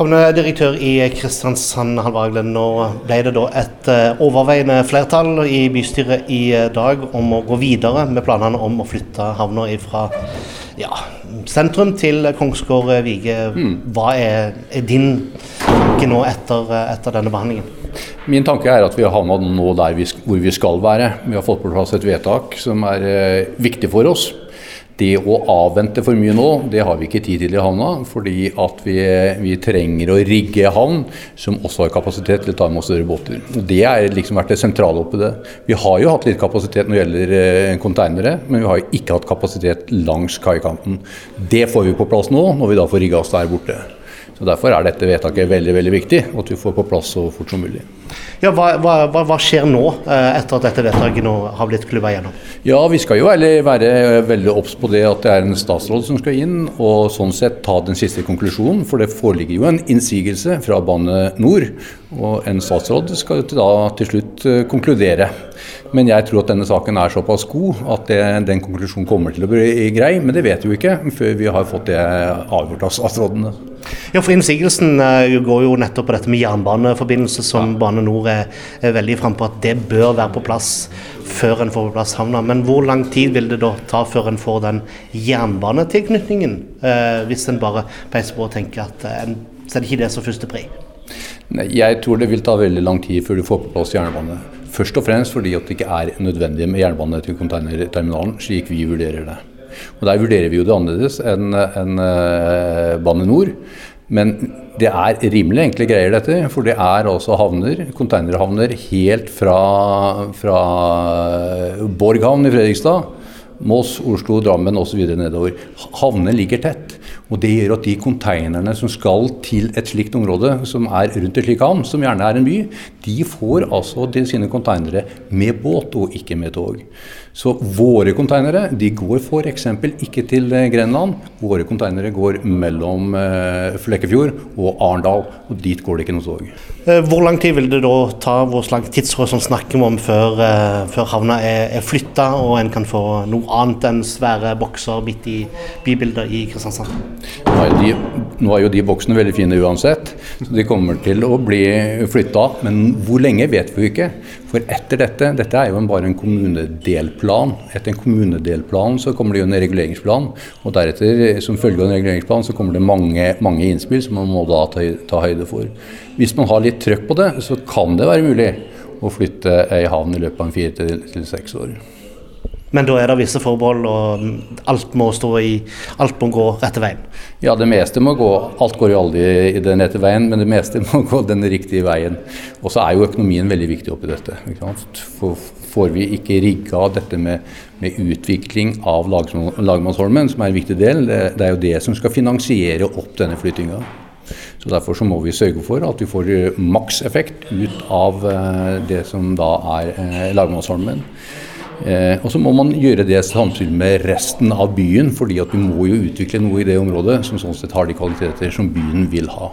Havnedirektør i Kristiansand, Halvaglen. Nå ble det da et eh, overveiende flertall i bystyret i eh, dag om å gå videre med planene om å flytte havna fra ja, sentrum til Kongsgård Vige. Mm. Hva er, er, din tanke nå etter, eh, etter, denne behandlingen? Min tanke er at vi har havna nå der vi, hvor vi skal være. Vi har fått på plass et vedtak som er eh, viktig for oss. Det å avvente for mye nå, det har vi ikke tid til i havna. Fordi at vi, vi trenger å rigge havn som også har kapasitet til å ta imot større båter. Det har liksom vært det sentrale oppi det. Vi har jo hatt litt kapasitet når det gjelder eh, konteinere, men vi har jo ikke hatt kapasitet langs kaikanten. Det får vi på plass nå, når vi da får rigga oss der borte. Så Derfor er dette vedtaket veldig veldig viktig, at vi får på plass så fort som mulig. Ja, hva, hva, hva, skjer nå, eh, etter at dette vedtaket nå har blitt klubba gjennom? Ja, Vi skal jo være, være veldig obs på det at det er en statsråd som skal inn, og sånn sett ta den siste konklusjonen. For det foreligger jo en innsigelse fra Bane Nor, og en statsråd skal da til slutt eh, konkludere. Men jeg tror at denne saken er såpass god at det, den konklusjonen kommer til å bli grei. Men det vet vi jo ikke før vi har fått det avgjort av statsrådene. Ja, for Innsigelsen uh, går jo nettopp på dette med jernbaneforbindelse, som ja. Bane Nor er, er veldig frem på at det bør være på plass før en får på plass havna. Men hvor lang tid vil det da ta før en får den jernbanetilknytningen, eh, hvis en bare peiser på og tenker at uh, en setter ikke det som første pri? Jeg tror det vil ta veldig lang tid før du får på plass jernbane. Først og fremst fordi det ikke er nødvendig med jernbane til containerterminalen, slik vi vurderer det. Og Der vurderer vi jo det annerledes enn en, uh, Bane Nor. Men det er rimelig enkle greier, dette. For det er altså havner, containerhavner helt fra, fra Borg havn i Fredrikstad, Moss, Oslo, Drammen osv. nedover. Havnene ligger tett. Og Det gjør at de konteinerne som skal til et slikt område, som er rundt et slikt havn, som gjerne er en by, de får altså de sine konteinere med båt og ikke med tog. Så våre konteinere de går f.eks. ikke til eh, Grenland. Våre konteinere går mellom eh, Flekkefjord og Arendal, og dit går det ikke noe tog. Eh, hvor lang tid vil det da ta, hvor lang tidshorisont snakker vi om før, før havna er, er flytta og en kan få noe annet enn svære bokser midt i bybildet i Kristiansand? Nå er, de, nå er, jo de boksene veldig fine uansett, så de kommer til å bli flytta. Men hvor lenge vet vi ikke. For etter dette Dette er jo bare en kommunedelplan. Etter en kommunedelplan så kommer det jo en reguleringsplan. Og deretter, som følge av en reguleringsplan, så kommer det mange, mange innspill som man må da ta, ta høyde for. Hvis man har litt trøkk på det, så kan det være mulig å flytte ei havn i løpet av fire til, seks år. Men da er det visse forbehold, og alt må i Alt må gå rette veien? Ja, det meste må gå Alt går jo aldri i den rette veien, men det meste må gå den riktige veien. Og så er jo økonomien veldig viktig oppi dette. Får vi ikke rigga dette med, med, utvikling av Lagmannsholmen, som er en viktig del, det, det er jo det som skal finansiere opp denne flyttinga. Så Derfor så må vi sørge for at vi får makseffekt ut av eh, det som da er eh, Lagmannsholmen. Eh, og så må man gjøre det samtidig med resten av byen, fordi at vi må jo utvikle noe i det området som sånn sett har de kvaliteter som byen vil ha.